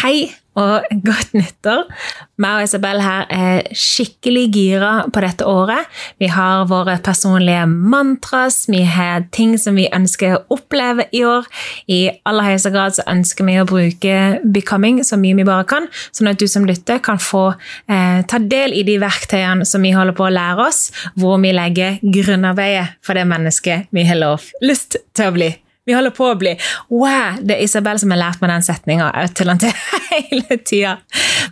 Hei og godt nyttår. Meg og Isabel her er skikkelig gira på dette året. Vi har våre personlige mantras, vi har ting som vi ønsker å oppleve i år. I aller høyeste grad så ønsker vi å bruke Becoming så mye vi bare kan, sånn at du som lytter kan få eh, ta del i de verktøyene som vi holder på å lære oss, hvor vi legger grunnarbeidet for det mennesket vi har lov lyst til å bli. Vi holder på å bli Wow! Det er Isabel som har lært meg den setninga til til hele tida.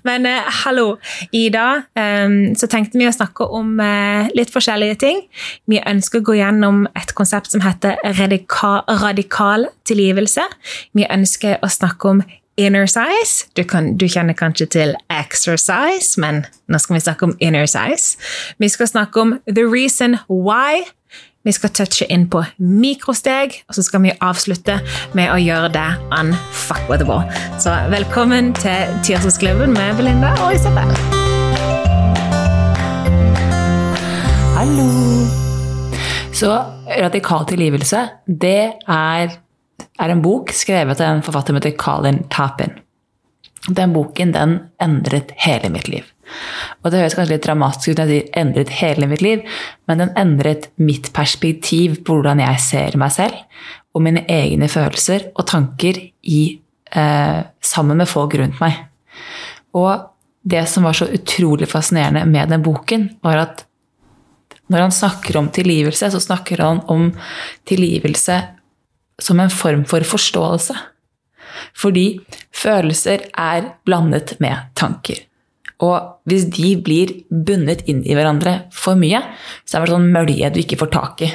Men eh, hallo. Ida. eh, så tenkte vi å snakke om eh, litt forskjellige ting. Vi ønsker å gå gjennom et konsept som heter radikal, radikal tilgivelse. Vi ønsker å snakke om inner size. Du, kan, du, kjenner kanskje til exercise, men nå skal vi snakke om inner size. Vi skal snakke om the reason why. Vi skal touche inn på mikrosteg, og så skal vi avslutte med å gjøre det unfuckable. Så velkommen til Tirsdagsklubben med Belinda og Isabel. Hallo! Så radikal tilgivelse, det er, er en bok skrevet av en forfatter som heter Colin Tapin. Den boken den endret hele mitt liv. Og det høres kanskje litt dramatisk ut når jeg sier 'endret hele mitt liv', men den endret mitt perspektiv på hvordan jeg ser meg selv, og mine egne følelser og tanker i, eh, sammen med folk rundt meg. Og det som var så utrolig fascinerende med den boken, var at når han snakker om tilgivelse, så snakker han om tilgivelse som en form for forståelse. Fordi følelser er blandet med tanker. Og hvis de blir bundet inn i hverandre for mye, så er det sånn mølje du ikke får tak i.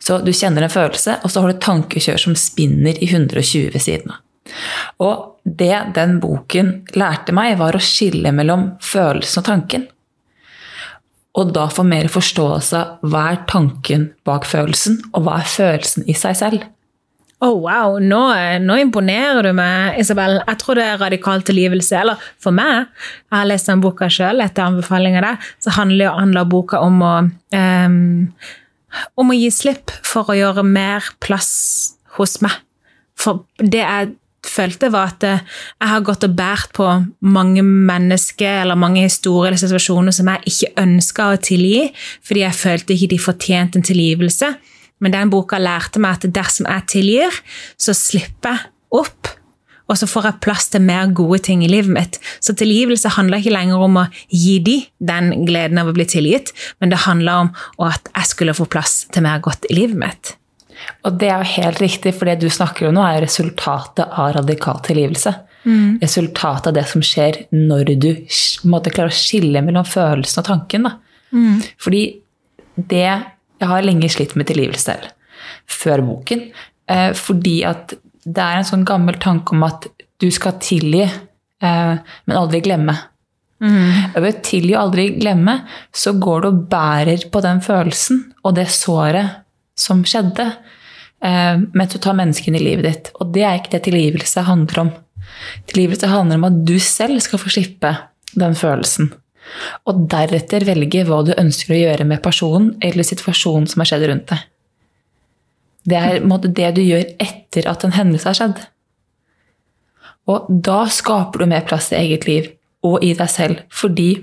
Så du kjenner en følelse, og så har du tankekjør som spinner i 120 ved siden av. Og det den boken lærte meg, var å skille mellom følelsen og tanken. Og da få mer forståelse av hva er tanken bak følelsen, og hva er følelsen i seg selv. Oh, wow, nå, nå, imponerer du meg, Isabel. Jeg tror det er radikal tilgivelse. Eller for meg, jeg har lest den boka sjøl etter anbefaling av deg, så handler, handler boka om å, um, om å gi slipp for å gjøre mer plass hos meg. For det jeg følte, var at eh, jeg har gått og båret på mange mennesker eller mange historier eller situasjoner som jeg ikke ønska å tilgi, fordi jeg følte ikke de fortjente en tilgivelse. Men den boka lærte meg at dersom jeg tilgir, så slipper jeg opp. Og så får jeg plass til mer gode ting i livet mitt. Så tilgivelse handler ikke lenger om å gi de den gleden av å bli tilgitt, men det handler om at jeg skulle få plass til mer godt i livet mitt. Og det er jo helt riktig, for det du snakker om nå, er resultatet av radikal tilgivelse. Mm. Resultatet av det som skjer når du måtte klare å skille mellom følelsen og tanken. Mm. Fordi det jeg har lenge slitt med tilgivelse selv. Før boken. Eh, fordi at det er en sånn gammel tanke om at du skal tilgi, eh, men aldri glemme. Mm. Ved å tilgi og aldri glemme, så går du og bærer på den følelsen og det såret som skjedde. eh, men så tar menneskene i livet ditt. Og det er ikke det tilgivelse handler om. Tilgivelse handler om at du selv skal få slippe den følelsen. Og deretter velge hva du ønsker å gjøre med personen eller situasjonen som har skjedd rundt deg. Det er måte, det du gjør etter at en hendelse har skjedd. Og da skaper du mer plass i eget liv og i deg selv. Fordi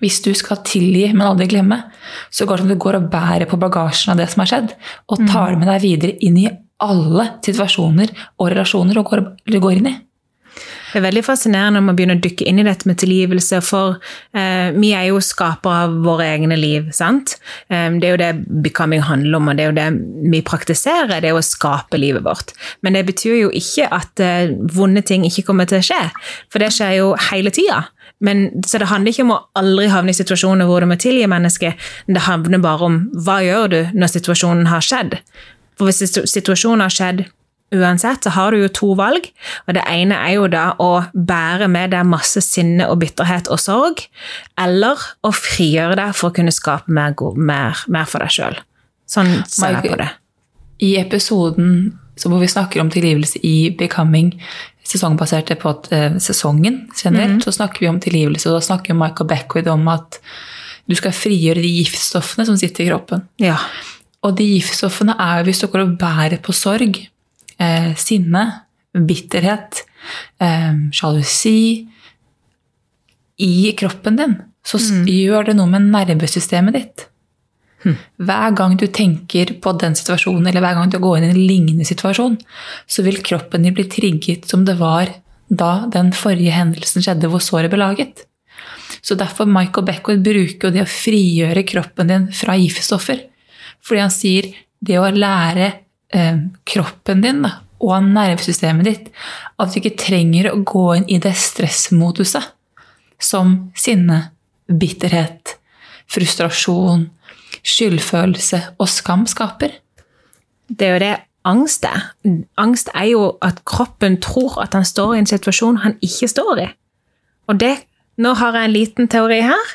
hvis du skal tilgi, men aldri glemme, så går det som du går og bærer på bagasjen av det som har skjedd, og tar det med deg videre inn i alle situasjoner og relasjoner du går, du går inn i. Det er veldig fascinerende når man begynner å dykke inn i dette med tilgivelse, for eh, vi er jo skapere av våre egne liv, sant? Eh, det er jo det becoming handler om, og det er jo det vi praktiserer, det er å skape livet vårt. Men det betyr jo ikke at eh, vonde ting ikke kommer til å skje, for det skjer jo hele tida. Men, så det handler ikke om å aldri havne i situasjoner hvor du må tilgi mennesket, det handler bare om hva gjør du når situasjonen har skjedd. For hvis situasjonen har skjedd uansett, så har du jo to valg. Og det ene er jo da å bære med deg masse sinne og bitterhet og sorg, eller å frigjøre deg for å kunne skape mer, mer, mer for deg sjøl. Sånn ser jeg på det. I episoden hvor vi snakker om tilgivelse i Becoming, sesongbaserte på at, eh, sesongen generelt, mm. så snakker vi om tilgivelse, og da snakker Michael Beckwith om at du skal frigjøre de giftstoffene som sitter i kroppen. Ja. Og de giftstoffene er jo hvis du går og bærer på sorg, eh, sinne, bitterhet, eh, sjalusi i kroppen din, så mm. gjør det noe med nervesystemet ditt. Hm. Hver gang du tenker på den situasjonen, eller hver gang du går inn i en lignende situasjon, så vil kroppen din bli trigget som det var da den forrige hendelsen skjedde, hvor såret ble laget. Så derfor Michael Beckwood bruker jo det å frigjøre kroppen din fra giftstoffer. Fordi han sier det å lære eh, kroppen din da, og nervesystemet ditt at du ikke trenger å gå inn i det stressmoduset som sinne, bitterhet, frustrasjon, skyldfølelse og skam skaper. Det er jo det angst er. Angst er jo at kroppen tror at han står i en situasjon han ikke står i. Og det Nå har jeg en liten teori her.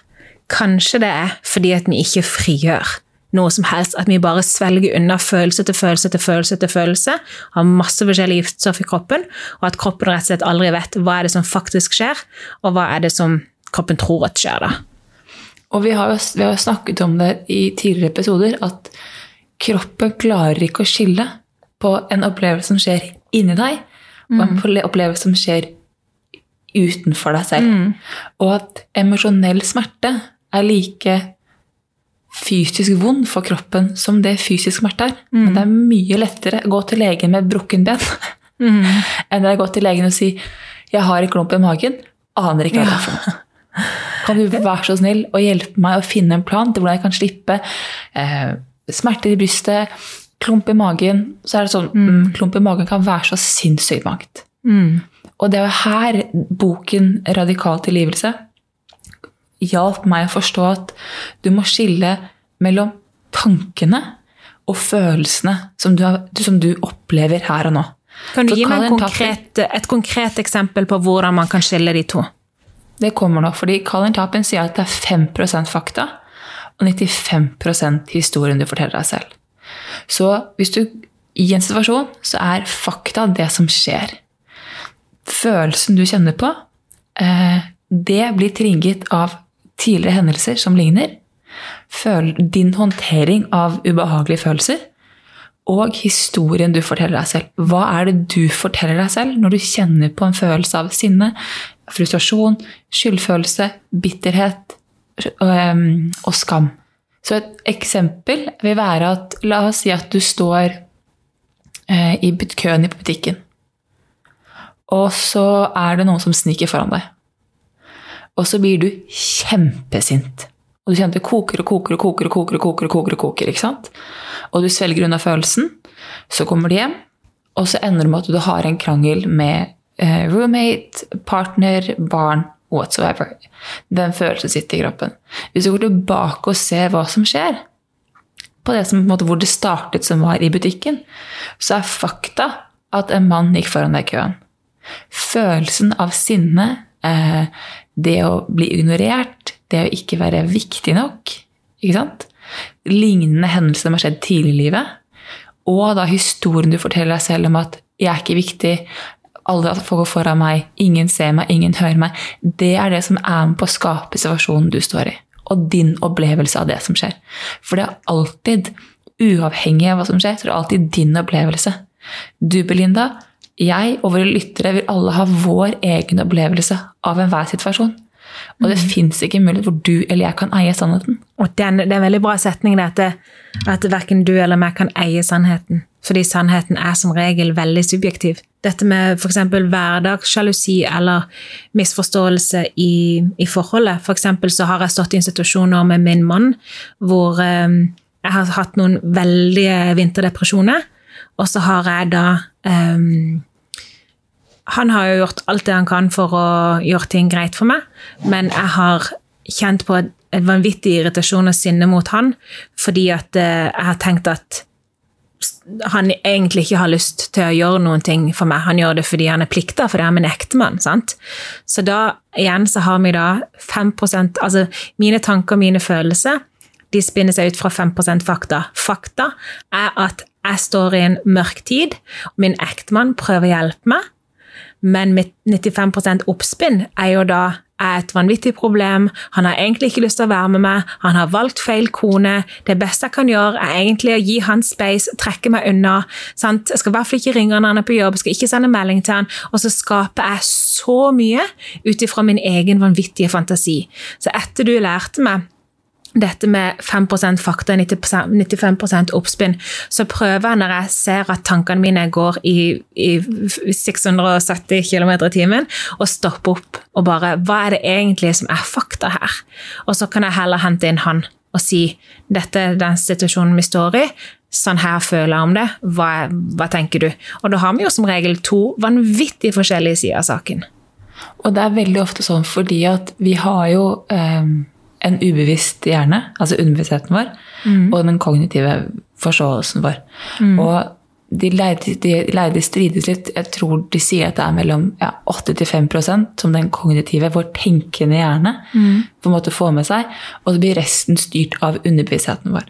Kanskje det er fordi at vi ikke frigjør noe som helst. At vi bare svelger unna følelse til følelse til følelse til følelse. Har masse forskjellige giftstoff i kroppen, og at kroppen rett og slett aldri vet hva er det som faktisk skjer, og hva er det som kroppen tror at skjer da. Og vi har jo vi har snakket om det i tidligere episoder, at kroppen klarer ikke å skille på en opplevelse som skjer inni deg, og en mm. opplevelse som skjer utenfor deg selv. Mm. Og at emosjonell smerte er like fysisk vond for kroppen som det fysisk smerte er. Mm. Men det er mye lettere å gå til legen med brukken ben mm. enn å gå til legen og si 'jeg har en klump i magen', aner ikke hva det er for noe. Kan du være så snill å hjelpe meg å finne en plan til hvordan jeg kan slippe eh, smerter i brystet, klump i magen Så er det sånn mm. mm Klump i magen kan være så sinnssykt mangt. Mm. Og det er jo her boken 'Radikal tilgivelse' hjalp meg å forstå at du må skille mellom tankene og følelsene som du, har, som du opplever her og nå. Kan du gi meg konkret, et konkret eksempel på hvordan man kan skille de to? Det kommer nå, fordi Colin Tappen sier at det er 5% fakta og 95% historien du forteller deg selv. Så hvis du i en situasjon, så er fakta det som skjer. Følelsen du kjenner på, eh, det blir trigget av tidligere hendelser som ligner, din håndtering av ubehagelige følelser, og historien du forteller deg selv. Hva er det du forteller deg selv når du kjenner på en følelse av sinne, frustrasjon, skyldfølelse, bitterhet og skam? Så et eksempel vil være at La oss si at du står eh, i køen i butikken. Og så er det noen som sniker foran deg. Og så blir du kjempesint. Og du kjenner det koker og koker og koker og koker. Og koker, og koker, og koker, ikke sant? Og du svelger unna følelsen. Så kommer du hjem, og så ender det med at du har en krangel med eh, roommate, partner, barn, whatsoever. Den følelsen sitter i kroppen. Hvis du går tilbake og ser hva som skjer, på det som, på måte, hvor det startet, som var i butikken, så er fakta at en mann gikk foran deg i køen. Følelsen av sinne, eh, det å bli ignorert, det å ikke være viktig nok. Ikke sant? Lignende hendelser som har skjedd tidlig i livet. Og da historien du forteller deg selv om at 'jeg er ikke viktig', alle folk gå foran meg, ingen ser meg, ingen hører meg. Det er det som er med på å skape situasjonen du står i. Og din opplevelse av det som skjer. For det er alltid, uavhengig av hva som skjer, så det er alltid din opplevelse. Du, Belinda, jeg og våre lyttere vil alle ha vår egen opplevelse av enhver situasjon. Og det mm. fins ikke mulighet hvor du eller jeg kan eie sannheten. Og den, Det er en veldig bra setning at, at verken du eller meg kan eie sannheten. Fordi sannheten er som regel veldig subjektiv. Dette med f.eks. hverdagssjalusi eller misforståelse i, i forholdet. F.eks. For så har jeg stått i institusjoner med min mann hvor um, jeg har hatt noen veldige vinterdepresjoner. Og så har jeg da um, Han har jo gjort alt det han kan for å gjøre ting greit for meg, men jeg har kjent på et vanvittig irritasjon og sinne mot han fordi at uh, jeg har tenkt at han egentlig ikke har lyst til å gjøre noen ting for meg. Han gjør det fordi han er plikta, fordi han er min ektemann. sant? Så da igjen så har vi da 5% Altså mine tanker, mine følelser, de spinner seg ut fra 5% fakta. Fakta er at jeg står i en mørk tid, min ektemann prøver å hjelpe meg, men mitt 95 oppspinn er jo da er et vanvittig problem. Han har egentlig ikke lyst til å være med meg. Han har valgt feil kone. Det beste jeg kan gjøre, er egentlig å gi han space, trekke meg unna. Sant? Jeg skal i hvert fall ikke ringe når han er på jobb, skal ikke sende melding til han. Og så skaper jeg så mye ut ifra min egen vanvittige fantasi. Så etter du lærte meg dette med 5% fakta, 95% oppspinn, så prøver jeg når jeg ser at tankene mine går i, i 670 km i timen, å stoppe opp og bare Hva er det egentlig som er fakta her? Og så kan jeg heller hente inn han og si dette er den situasjonen vi står i. Sånn her føler jeg om det. Hva, hva tenker du? Og da har vi jo som regel to vanvittig forskjellige sider av saken. Og det er veldig ofte sånn fordi at vi har jo um en ubevisst hjerne, altså underbevisstheten vår, mm. og den kognitive forståelsen vår. Mm. Og de lærde, de lærde, strides litt. Jeg tror de sier at det er mellom ja, 8-5 som den kognitive, vår tenkende hjerne, mm. på en måte får med seg. Og så blir resten styrt av underbevisstheten vår.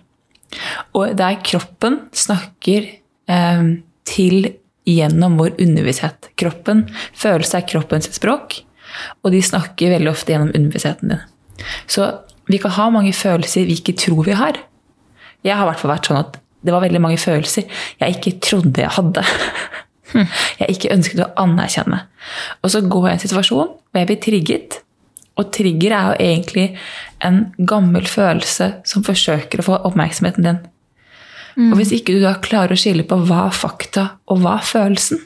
Og der kroppen snakker eh, til gjennom vår underbevissthet. Kroppen, Følelse er kroppens språk, og de snakker veldig ofte gjennom underbevisstheten din. Så vi kan ha mange følelser vi ikke tror vi har. Jeg har i hvert fall vært sånn at det var veldig mange følelser jeg ikke trodde jeg hadde. Jeg ikke ønsket å anerkjenne. Og så går jeg i en situasjon hvor jeg blir trigget. Og trigger er jo egentlig en gammel følelse som forsøker å få oppmerksomheten din. Mm. Og hvis ikke du da klarer å skille på hva er fakta og hva er følelsen,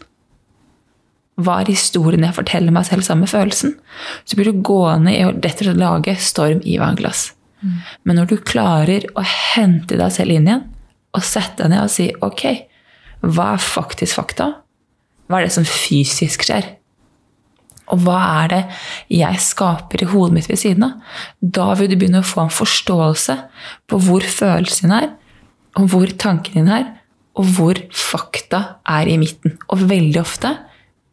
hva er historien jeg forteller meg selv sammen med følelsen? Så blir du gående i å lage storm i vannglass. Mm. Men når du klarer å hente deg selv inn igjen og sette deg ned og si ok, hva er faktisk fakta? Hva er det som fysisk skjer? Og hva er det jeg skaper i hodet mitt ved siden av? Da vil du begynne å få en forståelse på hvor følelsen din er, og hvor tanken din er, og hvor fakta er i midten. Og veldig ofte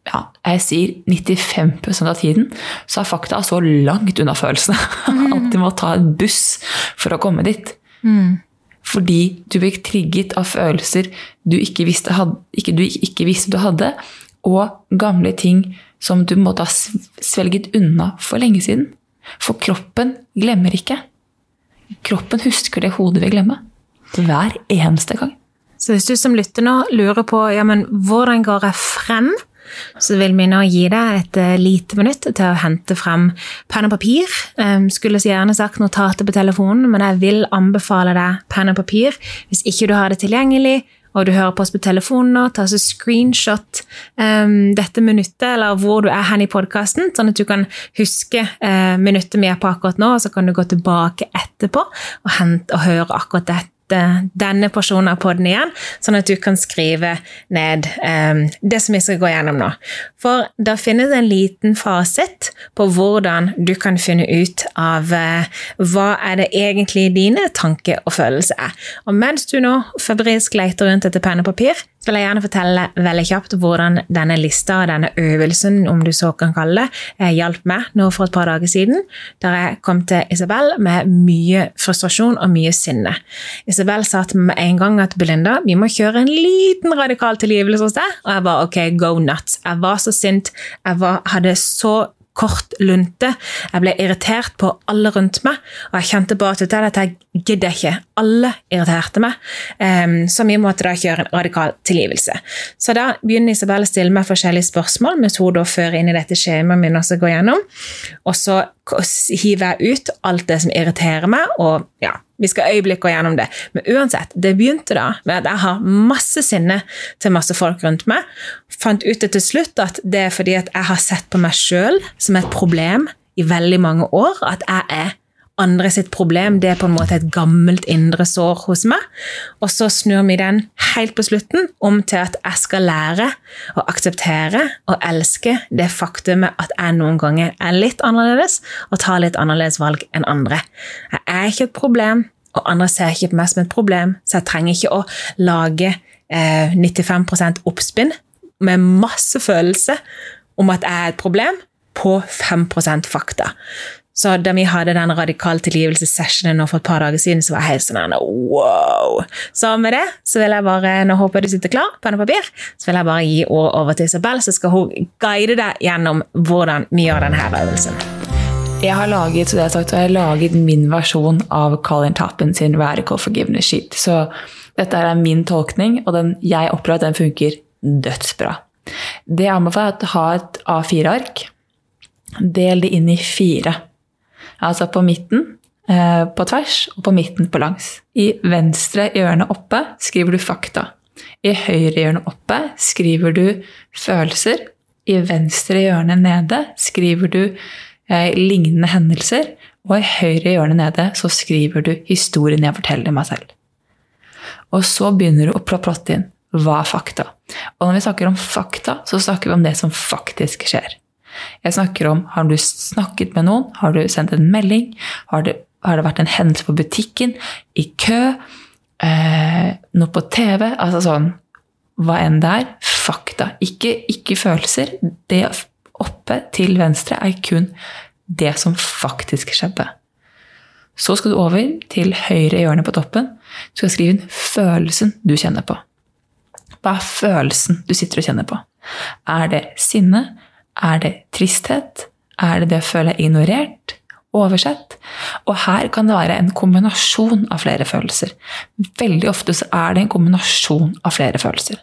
ja, jeg sier 95% av tiden, så er fakta så langt unna følelsene mm. at du må ta en buss for å komme dit. Mm. Fordi du ble trigget av følelser du ikke visste, had, ikke, du ikke visste du hadde, og gamle ting som du måtte ha svelget unna for lenge siden. For kroppen glemmer ikke. Kroppen husker det hodet vil glemme. Hver eneste gang. Så hvis du som lytter nå lurer på ja, men hvordan går jeg frem så vil vi nå gi deg et uh, lite minutt til å hente frem penn og papir. Um, skulle så gjerne sagt notater på telefonen, men jeg vil anbefale deg penn og papir hvis ikke du har det tilgjengelig. Og du hører på oss på telefonen nå, ta så screenshot um, dette minuttet, eller hvor du er hen i podkasten, sånn at du kan huske uh, minuttet vi er på akkurat nå, og så kan du gå tilbake etterpå og, hente, og høre akkurat dette denne porsjonen av poden igjen, sånn at du kan skrive ned um, det som vi skal gå gjennom nå. For da finnes en liten fasit på hvordan du kan finne ut av uh, hva er det egentlig dine tanker og følelser er. Og mens du nå febrilsk leter rundt etter penn og papir, så vil jeg gjerne fortelle veldig kjapt hvordan denne lista og denne øvelsen, om du så kan kalle det, eh, hjalp meg nå for et par dager siden, der jeg kom til Isabel med mye frustrasjon og mye sinne. Isabel sa til meg med en gang at Belinda, vi må kjøre en liten radikal tilgivelse hos deg. Og jeg var ok, go nuts. Jeg var så sint. Jeg var, hadde så kort lunte. Jeg ble irritert på alle rundt meg, og jeg kjente bare til at jeg gidder ikke. Alle irriterte meg, um, så vi måtte da kjøre en radikal tilgivelse. Så da begynner Isabel å stille meg forskjellige spørsmål, mens hun da fører inn i dette skjemaet min også går gjennom. Og så hiver jeg ut alt det som irriterer meg, og ja, vi skal øyeblikk gå gjennom det. Men uansett, det begynte da med at jeg har masse sinne til masse folk rundt meg. Fant ut det til slutt at det er fordi at jeg har sett på meg sjøl som et problem i veldig mange år. At jeg er andre sitt problem. Det er på en måte et gammelt indre sår hos meg. Og så snur vi den helt på slutten om til at jeg skal lære å akseptere og elske det faktumet at jeg noen ganger er litt annerledes og tar litt annerledes valg enn andre. Jeg er ikke et problem, og andre ser ikke på meg som et problem, så jeg trenger ikke å lage eh, 95% oppspinn med masse følelse om at jeg er et problem, på 5% fakta. Så da vi hadde den radikal tilgivelsessessionen for et par dager siden, så var jeg helt sånn wow. Så med det så vil jeg bare, nå håper du sitter klar, penn og papir, så vil jeg bare gi ordet over til Isabel, så skal hun guide deg gjennom hvordan vi gjør denne øvelsen. Jeg har laget så det jeg har sagt, jeg har laget min versjon av Colin Tappen sin Radical Forgiveness Sheet. Så dette er min tolkning, og den, jeg opplever at den funker dødsbra. Det jeg anbefaler, er å ha et A4-ark. Del det inn i fire. Altså på midten eh, på tvers og på midten på langs. I venstre hjørne oppe skriver du fakta. I høyre hjørne oppe skriver du følelser. I venstre hjørne nede skriver du eh, lignende hendelser. Og i høyre hjørne nede så skriver du historien jeg forteller meg selv. Og så begynner du å plotte inn hva er fakta. Og når vi snakker om fakta, så snakker vi om det som faktisk skjer. Jeg snakker om har du snakket med noen, har du sendt en melding, har det, har det vært en hendelse på butikken, i kø, eh, noe på TV Altså sånn Hva enn det er. Fakta. Ikke, ikke følelser. Det oppe til venstre er kun det som faktisk skjedde. Så skal du over til høyre hjørne på toppen. Du skal skrive inn følelsen du kjenner på. Hva er følelsen du sitter og kjenner på? Er det sinne? Er det tristhet? Er det det å føle ignorert? Oversett? Og her kan det være en kombinasjon av flere følelser. Veldig ofte så er det en kombinasjon av flere følelser.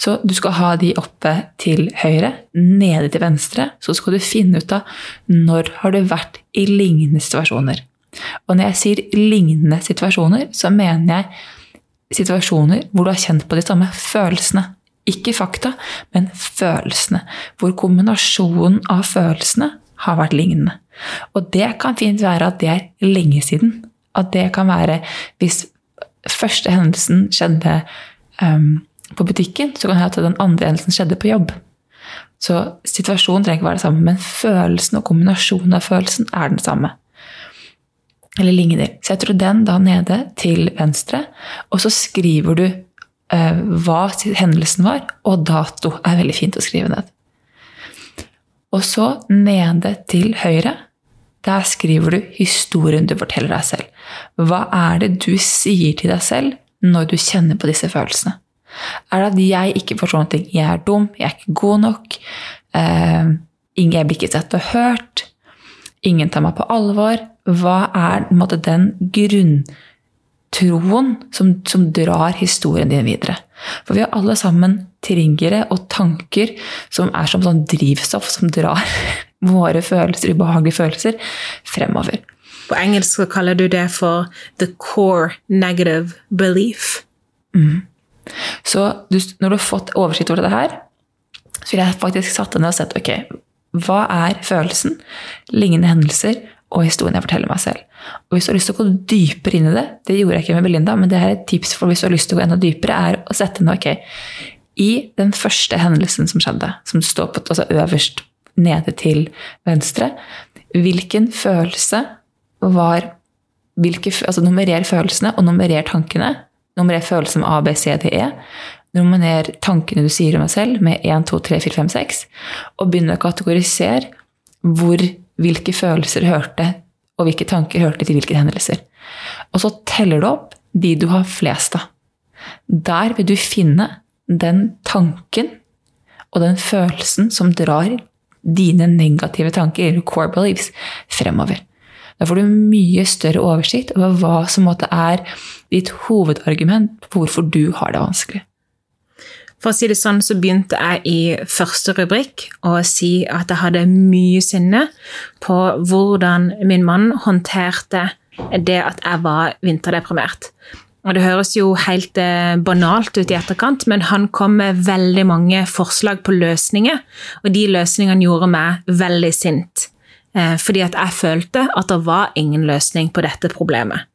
Så du skal ha de oppe til høyre, nede til venstre. Så skal du finne ut av når har du vært i lignende situasjoner. Og når jeg sier lignende situasjoner, så mener jeg situasjoner hvor du har kjent på de samme følelsene. Ikke fakta, men følelsene. Hvor kombinasjonen av følelsene har vært lignende. Og det kan fint være at det er lenge siden. At det kan være hvis første hendelsen skjedde um, på butikken, så kan det hende at den andre hendelsen skjedde på jobb. Så situasjonen trenger ikke være det samme, men følelsen og kombinasjonen av følelsen er den samme. Eller ligner. Så jeg tror den da nede til venstre, og så skriver du hva hendelsen var, og dato er veldig fint å skrive ned. Og så nede til høyre, der skriver du historien du forteller deg selv. Hva er det du sier til deg selv når du kjenner på disse følelsene? Er det at jeg ikke får sånne ting? Jeg er dum, jeg er ikke god nok. Eh, jeg blir ikke sett og hørt. Ingen tar meg på alvor. Hva er måte, den grunn troen som, som, drar historien din videre. For vi har alle sammen triggere og tanker som er som sånn drivstoff som drar våre følelser, ubehagelige følelser, fremover. På engelsk kaller du det for 'the core negative belief'. Mm. Så du, når du har fått oversikt over dette her, så vil jeg faktisk satt deg ned og sett ok, hva er følelsen, lignende hendelser og historien jeg forteller meg selv. Og Hvis du har lyst til å gå dypere inn i det, det gjorde jeg ikke med Belinda, men det er et tips for hvis du har lyst til å gå enda dypere, er å sette ned ok, I den første hendelsen som skjedde, som står på, altså øverst nede til venstre, hvilken følelse var hvilke, altså Nummerer følelsene og nummerer tankene. Nummerer følelsen med A, B, C, D, E. Nummerer tankene du sier om deg selv med 1, 2, 3, 4, 5, 6. Og begynn å kategorisere hvor, hvilke følelser hørte og hvilke tanker hørte til hvilke hendelser. Og så teller du opp de du har flest av. Der vil du finne den tanken og den følelsen som drar dine negative tanker, eller core beliefs, fremover. Da får du mye større oversikt over hva som måtte er ditt hovedargument på hvorfor du har det vanskelig. For å si det sånn, så begynte jeg i første rubrikk å si at jeg hadde mye sinne på hvordan min mann håndterte det at jeg var vinterdeprimert. Og Det høres jo helt eh, banalt ut i etterkant, men han kom med veldig mange forslag på løsninger. Og de løsningene gjorde meg veldig sint. Eh, fordi at jeg følte at det var ingen løsning på dette problemet.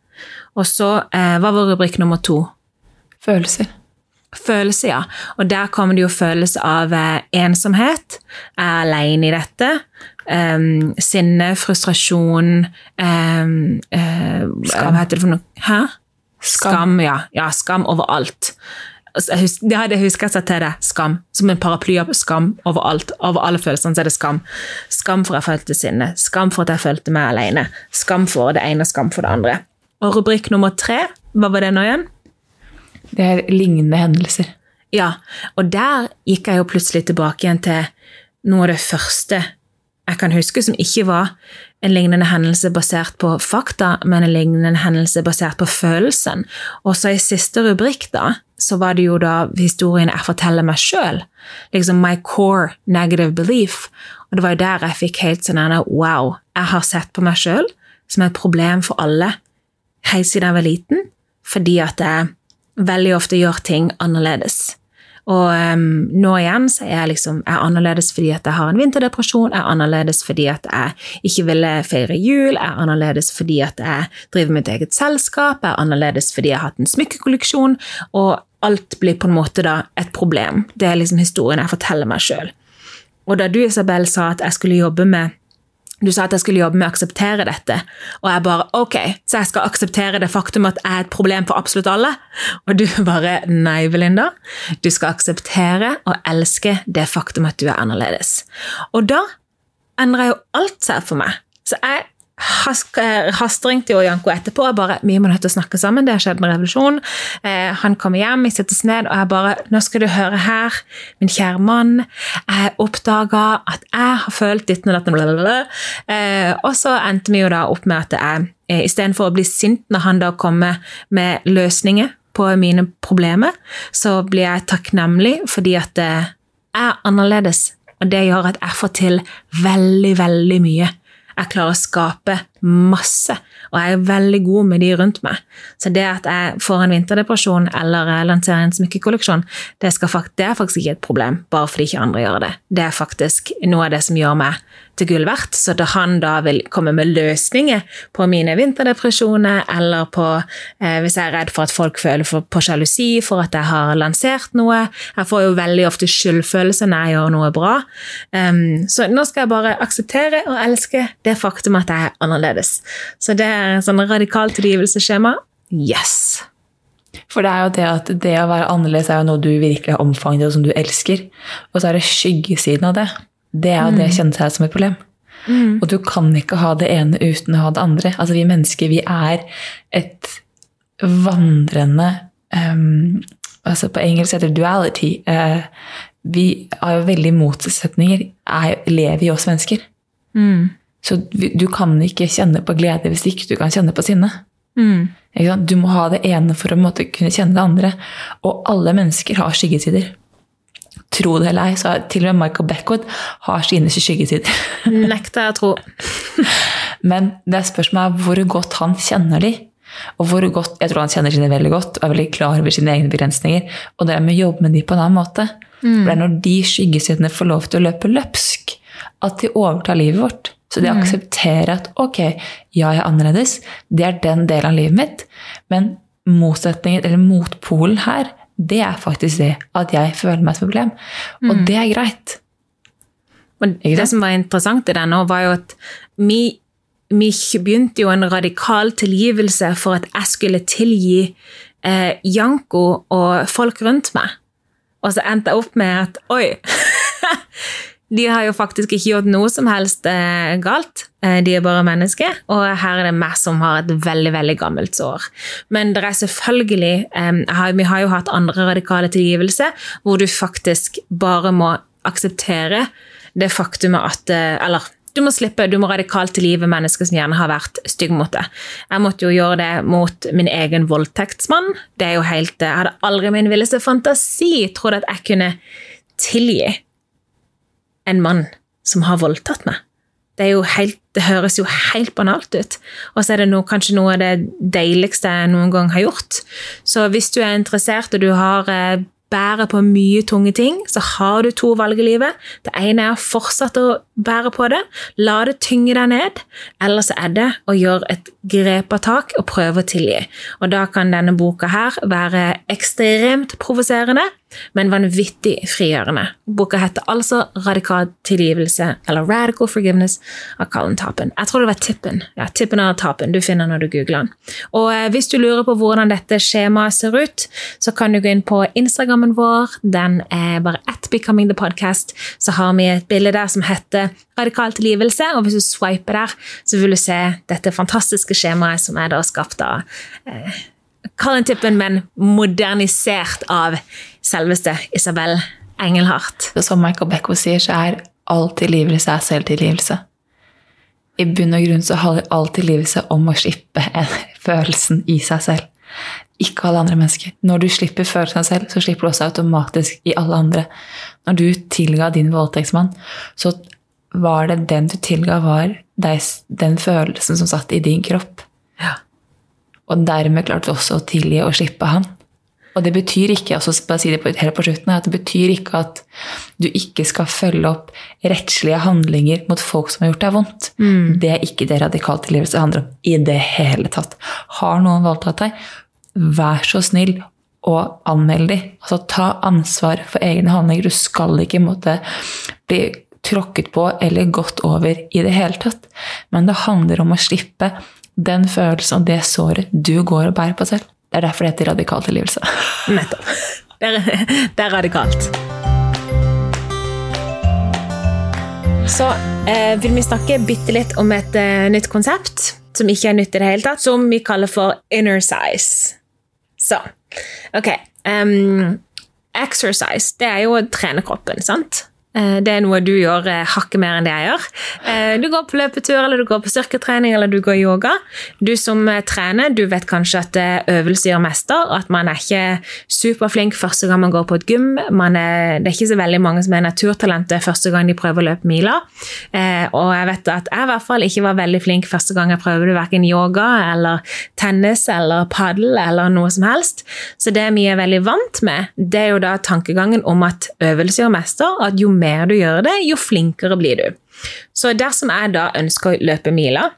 Og så, eh, Hva var rubrikk nummer to? Følelser. Følelse, ja. Og der kommer det jo følelse av ensomhet. Jeg er alene i dette. Um, sinne, frustrasjon um, uh, Hva heter det for noe? Hæ? Skam, ja. ja. Skam overalt. Altså, det hadde jeg huska seg til det. Skam. Som en paraply av skam overalt. Over alle følelsene så er det skam. Skam for at jeg følte sinne. Skam for at jeg følte meg alene. Skam for det ene, skam for det andre. Og rubrikk nummer tre, hva var det nå igjen? Det er lignende hendelser. Ja, og der gikk jeg jo plutselig tilbake igjen til noe av det første jeg kan huske som ikke var en lignende hendelse basert på fakta, men en lignende hendelse basert på følelsen. Og så i siste rubrikk, da, så var det jo da historien jeg forteller meg sjøl. Liksom my core negative belief. Og det var jo der jeg fikk helt sånn wow, jeg har sett på meg sjøl som et problem for alle helt siden jeg var liten, fordi at jeg veldig ofte gjør ting annerledes. Og um, nå igjen så er jeg liksom er annerledes fordi at jeg har en vinterdepresjon, er annerledes fordi at jeg ikke ville feire jul, er annerledes fordi at jeg driver mitt eget selskap, er annerledes fordi jeg har hatt en smykkekolleksjon, og alt blir på en måte da et problem. Det er liksom historien jeg forteller meg sjøl. Og da du, Isabel, sa at jeg skulle jobbe med du sa at jeg skulle jobbe med å akseptere dette, og jeg bare ok, så jeg skal akseptere det faktum at jeg er et problem for absolutt alle? Og du bare nei, Belinda. Du skal akseptere og elske det faktum at du er annerledes. Og da endrer jo alt seg for meg. Så jeg hastringte jo Janko etterpå. og bare, Vi må nødt til å snakke sammen. Det har skjedd en revolusjon. Eh, han kommer hjem, vi settes ned, og jeg bare Nå skal du høre her, min kjære mann. Jeg oppdaga at jeg har følt ditt og datt eh, Og så endte vi jo da opp med at jeg eh, istedenfor å bli sint når han da kommer med løsninger på mine problemer, så blir jeg takknemlig fordi at jeg er annerledes. Og det gjør at jeg får til veldig, veldig mye. Jeg klarer å skape masse, og jeg er veldig god med de rundt meg. Så det at jeg får en vinterdepresjon eller lanserer en smykkekolleksjon, det, det, er faktisk ikke et problem, bare fordi ikke andre gjør det. Det er faktisk noe av det som gjør meg til gull verdt. Så da han da vil komme med løsninger på mine vinterdepresjoner, eller på eh, hvis jeg er redd for at folk føler for, på sjalusi for at jeg har lansert noe Jeg får jo veldig ofte skyldfølelse når jeg gjør noe bra. Um, så nå skal jeg bare akseptere og elske det faktum at jeg er annerledes. Så det er sånn radikalt tilgivelsesskjema. Yes! For det er jo det at det å være annerledes er jo noe du virkelig har omfanget og som du elsker. Og så er det skyggesiden av det. Det er jo mm. det å kjenne seg som et problem. Mm. Og du kan ikke ha det ene uten å ha det andre. Altså Vi mennesker vi er et vandrende um, altså På engelsk heter det duality. Uh, vi har jo veldig motsetninger. Er, lever i oss mennesker. Mm. Så du kan ikke kjenne på glede hvis ikke du kan kjenne på sinne. Mm. Du må ha det ene for å måte, kunne kjenne det andre. Og alle mennesker har skyggesider tro det eller ei, så til og med Michael Beckwood har sine skyggesider. Nekter jeg å tro. Men det er spørsmålet er hvor godt han kjenner de. Og hvor godt, Jeg tror han kjenner sine veldig godt og er veldig klar over sine egne begrensninger. Og det er med å jobbe med de på en annen måte. Mm. For det er når de skyggesidene får lov til å løpe løpsk, at de overtar livet vårt. Så de å aksepterer at ok, ja, jeg er annerledes, det er den delen av livet mitt, men motsetningen, eller motpolen her, det er faktisk det at jeg føler meg som et problem. Og mm. det er greit. Men det som var interessant i det nå, var jo at vi, vi begynte jo en radikal tilgivelse for at jeg skulle tilgi eh, Janko og folk rundt meg. Og så endte jeg opp med at oi De har jo faktisk ikke gjort noe som helst eh, galt. Eh, de er bare mennesker, og her er det meg som har et veldig veldig gammelt sår. Men det er selvfølgelig eh, Vi har jo hatt andre radikale tilgivelse, hvor du faktisk bare må akseptere det faktumet at eh, Eller du må slippe, du må radikalt tilgive mennesker som gjerne har vært stygge mot deg. Jeg måtte jo gjøre det mot min egen voldtektsmann. Det er jo helt, Jeg hadde aldri min villeste fantasi trodd at jeg kunne tilgi en mann som har voldtatt meg. Det, helt, det, høres jo helt banalt ut. Og så er det noe, kanskje noe av det deiligste jeg noen gang har gjort. Så hvis du er interessert og du har eh, bærer på mye tunge ting, så har du to valg i livet. Det ene er å fortsette å bære på det, la det tynge deg ned. Eller så er det å gjøre et grep av tak og prøve å tilgi. Og da kan denne boka her være ekstremt provoserende, men vanvittig frigjørende. Boka heter altså 'Radikal tilgivelse', eller 'Radical Forgiveness' av Colin Tappen. Jeg tror det var Tippen. Ja, Tippen eller Tappen du finner når du googler den. Og eh, hvis du lurer på hvordan dette skjemaet ser ut, så kan du gå inn på Instagrammen vår. Den er bare at Becoming the Podcast. Så har vi et bilde der som heter 'Radikal tilgivelse', og hvis du swiper der, så vil du se dette fantastiske skjemaet som er da skapt av eh, Colin tippen, men modernisert av selveste Isabel Engelhardt. Som Michael Becko sier, så er all tilgivelse er selvtilgivelse. I bunn og grunn så handler all tilgivelse om å slippe følelsen i seg selv. Ikke alle andre mennesker. Når du slipper følelsen av selv, så slipper du også automatisk i alle andre. Når du tilga din voldtektsmann, så var det den du tilga, var den følelsen som satt i din kropp. Ja. Og dermed klarte du også å tilgi og slippe han. Og det betyr ikke altså bare si det på, helt på slutten, at det betyr ikke at du ikke skal følge opp rettslige handlinger mot folk som har gjort deg vondt. Mm. Det er ikke det radikal tilgivelse handler om i det hele tatt. Har noen voldtatt deg, vær så snill og anmeld dem. Altså, ta ansvar for egne handlinger. Du skal ikke måtte bli tråkket på eller gått over i det hele tatt. Men det handler om å slippe den følelsen og det såret du går og bærer på selv. Det er derfor det heter radikal tilgivelse. Nettopp. Det er, det er radikalt. Så eh, vil vi snakke bitte litt om et eh, nytt konsept som ikke er nytt i det hele tatt, som vi kaller for inner size. Så, ok. Um, exercise, det er jo å trene kroppen, sant? Eh, det er noe du gjør eh, hakket mer enn det jeg gjør. Eh, du går på løpetur, eller du går på styrketrening, eller du går yoga. Du som trener, du vet kanskje at øvelse gjør mester, at man er ikke superflink første gang man går på et gym. Er, det er ikke så veldig mange som er naturtalenter første gang de prøver å løpe miler. Og jeg vet at jeg i hvert fall ikke var veldig flink første gang jeg prøvde verken yoga eller tennis eller padel eller noe som helst. Så det vi er veldig vant med, det er jo da tankegangen om at øvelse gjør mester. at jo mer mer du gjør det, jo flinkere blir du. Så dersom jeg da ønsker å løpe mila,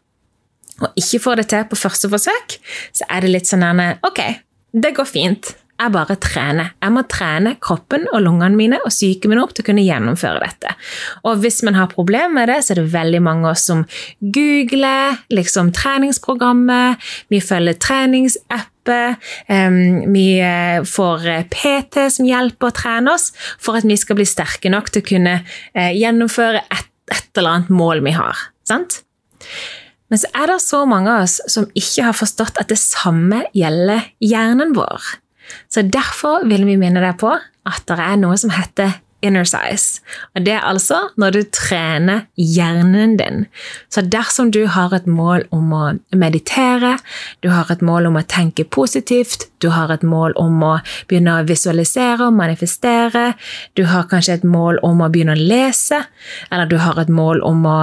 og ikke får det til på første forsøk, så er det litt sånn at ok, det går fint. Jeg bare trener. Jeg må trene kroppen og lungene mine og psyken min opp til å kunne gjennomføre dette. Og hvis man har problemer med det, så er det veldig mange som googler liksom treningsprogrammet, vi følger treningsapp vi eh, får eh, PT som hjelper å trene oss for at vi skal bli sterke nok til å kunne eh, gjennomføre et eller annet mål vi har. Sant? Men så er det så mange av oss som ikke har forstått at det samme gjelder hjernen vår. Så derfor vil vi minne deg på at det er noe som heter inner size. Og det er altså når du trener hjernen din. Så dersom du har et mål om å meditere, du har et mål om å tenke positivt, du har et mål om å begynne å visualisere og manifestere, du har kanskje et mål om å begynne å lese, eller du har et mål om å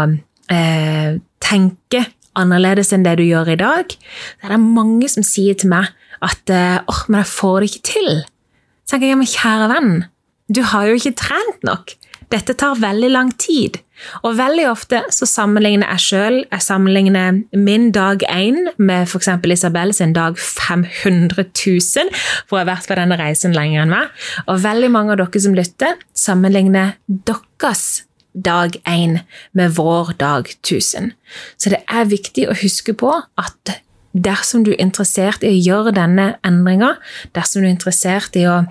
eh, tenke annerledes enn det du gjør i dag, så er det mange som sier til meg at åh, oh, men jeg får det ikke til. Så tenker jeg, ja, men kjære venn, du har jo ikke trent nok. Dette tar veldig lang tid. Og veldig ofte så sammenligner jeg sjøl jeg sammenligner min dag én med f.eks. Isabel sin dag 500 000, for jeg har vært på denne reisen lenger enn meg. Og veldig mange av dere som lytter, sammenligner deres dag én med vår dag 1000. Så det er viktig å huske på at dersom du er interessert i å gjøre denne endringa, dersom du er interessert i å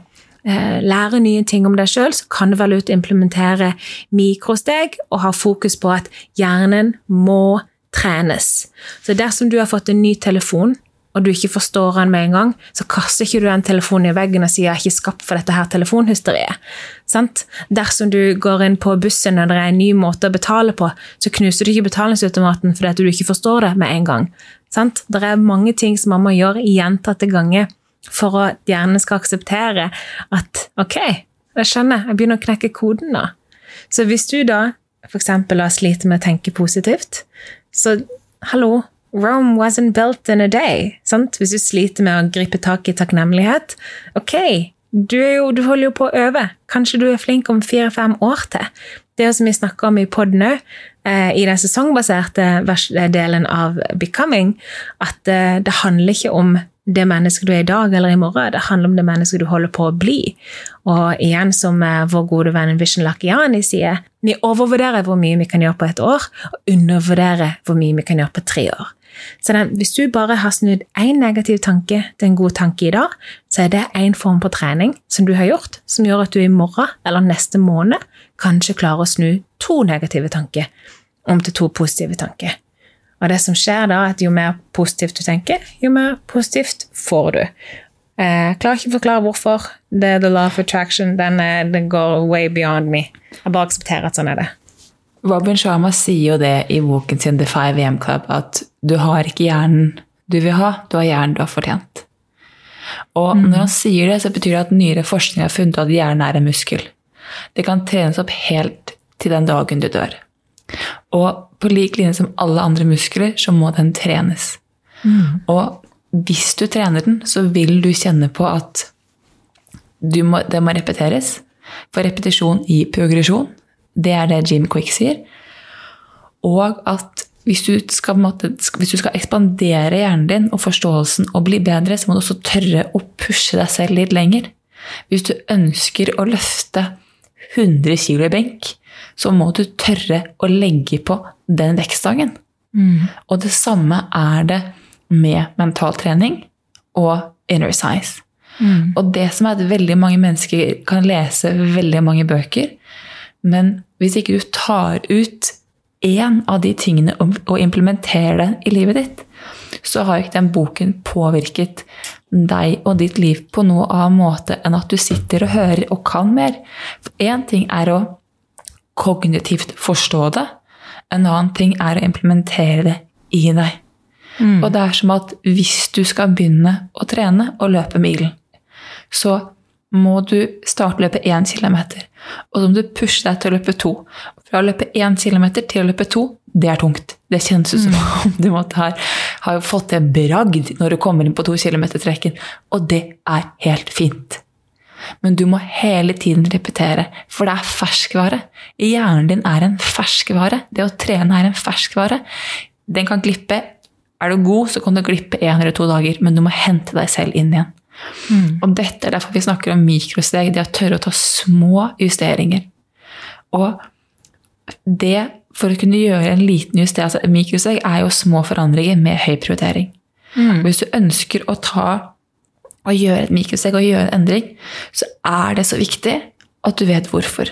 lære nye ting om deg sjøl, så kan det være lurt å implementere mikrosteg og ha fokus på at hjernen må trenes. Så dersom du har fått en ny telefon, og du ikke forstår den med en gang, så kaster ikke du den telefonen i veggen og sier 'jeg er ikke skapt for dette her telefonhysteriet'. Sant? Dersom du går inn på bussen og det er en ny måte å betale på, så knuser du ikke betalingsautomaten fordi du ikke forstår det med en gang. Sant? Det er mange ting som man må gjøre gjentatte ganger for at hjernen skal akseptere at ok, jeg skjønner, jeg begynner å knekke koden da. Så hvis du da f.eks. sliter med å tenke positivt, så hallo, Rome wasn't built in a day. Sant? Hvis du sliter med å gripe tak i takknemlighet, ok, du, jo, du holder jo på å øve. Kanskje du er flink om fire-fem år til. Det er som vi snakker om i poden òg, eh, i den sesongbaserte delen av Becoming, at eh, det handler ikke om det mennesket du er i dag eller i morgen, det handler om det mennesket du holder på å bli. Og igjen, som eh, vår gode venn Vision Lakiani sier, vi overvurderer hvor mye vi kan gjøre på et år, og undervurderer hvor mye vi kan gjøre på tre år. Så den, hvis du bare har snudd én negativ tanke til en god tanke i dag, så er det én form på trening som du har gjort, som gjør at du i morgen eller neste måned kanskje klarer å snu to negative tanker om til to positive tanker. Og det som skjer da, er at jo mer positivt du tenker, jo mer positivt får du. Jeg eh, klarer ikke å forklare hvorfor. Det er the law of attraction. Den, den går way beyond me. Jeg bare aksepterer at sånn er det. Robin Sharma sier jo det i boken sin The 5 EM Club, at du har ikke hjernen du vil ha, du har hjernen du har fortjent. Og mm. når han sier det, så betyr det at nyere forskning har funnet at hjernen er en muskel. Det kan trenes opp helt til den dagen du dør. Og på lik linje som alle andre muskler, så må den trenes. Mm. Og hvis du trener den, så vil du kjenne på at må, det må repeteres. For repetisjon gir progresjon. Det er det Jim Quick sier. Og at hvis du, skal, hvis du skal ekspandere hjernen din og forståelsen og bli bedre, så må du også tørre å pushe deg selv litt lenger. Hvis du ønsker å løfte 100 kg i benk, så må du tørre å legge på den vekstdagen. Mm. Og det samme er det med mental trening og inner size. Mm. Og det som er at veldig mange mennesker kan lese veldig mange bøker, men hvis ikke du tar ut én av de tingene og implementerer det i livet ditt, så har ikke den boken påvirket deg og ditt liv på noe annen måte enn at du sitter og hører og kan mer. Én ting er å kognitivt forstå det. En annen ting er å implementere det i deg. Mm. Og det er som at hvis du skal begynne å trene og løpe milen, så må du starte å løpe én kilometer. Og så må du pushe deg til å løpe to. Fra å løpe én kilometer til å løpe to, det er tungt. Det kjennes ut som mm. om du måtte ha, ha fått til bragd når du kommer inn på to kilometer-trekken. Og det er helt fint. Men du må hele tiden repetere, for det er ferskvare. Hjernen din er en ferskvare. Det å trene er en ferskvare. Den kan glippe. Er du god, så kan du glippe én eller to dager, men du må hente deg selv inn igjen. Mm. Og dette er derfor vi snakker om mikrosteg. Det å tørre å ta små justeringer. Og det for å kunne gjøre en liten justering altså Mikrosteg er jo små forandringer med høy prioritering. Mm. Hvis du ønsker å ta å gjøre et mikrosteg og gjøre en endring, så er det så viktig at du vet hvorfor.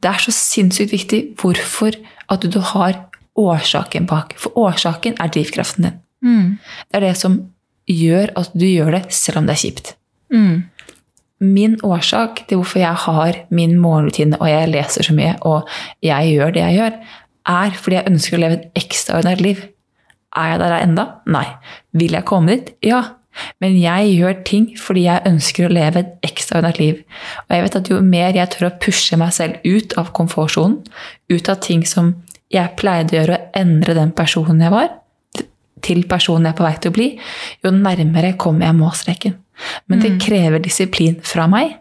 Det er så sinnssykt viktig hvorfor at du har årsaken bak. For årsaken er drivkraften din. Mm. Det er det som gjør at du gjør det selv om det er kjipt. Mm. Min årsak til hvorfor jeg har min morgenrutine og jeg leser så mye og jeg gjør det jeg gjør, er fordi jeg ønsker å leve et ekstraordinært liv. Er jeg der enda? Nei. Vil jeg komme dit? Ja. Men jeg gjør ting fordi jeg ønsker å leve et ekstraordinært liv. Og jeg vet at jo mer jeg tør å pushe meg selv ut av komfortsonen, ut av ting som jeg pleide å gjøre, og endre den personen jeg var, til personen jeg er på vei til å bli, jo nærmere kommer jeg målstreken. Men det mm. krever disiplin fra meg,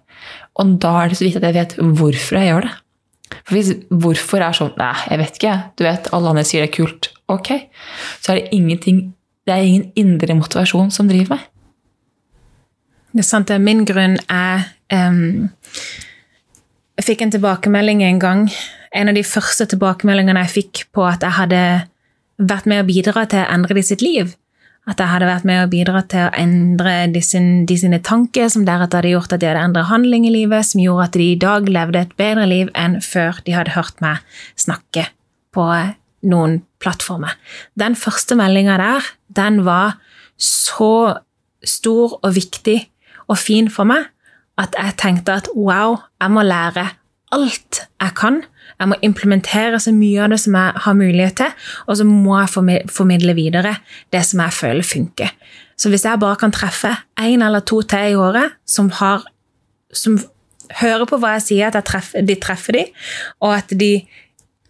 og da er det så viktig at jeg vet hvorfor jeg gjør det. For hvis hvorfor er sånn Nei, jeg vet ikke. Du vet, alle andre sier det er kult. Ok. Så er det ingenting det er ingen indre motivasjon som driver meg. Det er sant. Min grunn er um, Jeg fikk en tilbakemelding en gang. En av de første tilbakemeldingene jeg fikk på at jeg hadde vært med å bidra til å endre de sitt liv, At jeg hadde vært med å bidra til å endre de sine, de sine tanker, som deretter hadde gjort at de hadde endret handling i livet, som gjorde at de i dag levde et bedre liv enn før de hadde hørt meg snakke på noen plattformer. Den første meldinga der, den var så stor og viktig og fin for meg at jeg tenkte at wow, jeg må lære alt jeg kan. Jeg må implementere så mye av det som jeg har mulighet til, og så må jeg formidle videre det som jeg føler funker. Så hvis jeg bare kan treffe én eller to til i året som, har, som hører på hva jeg sier, at treffer, de treffer de, og at de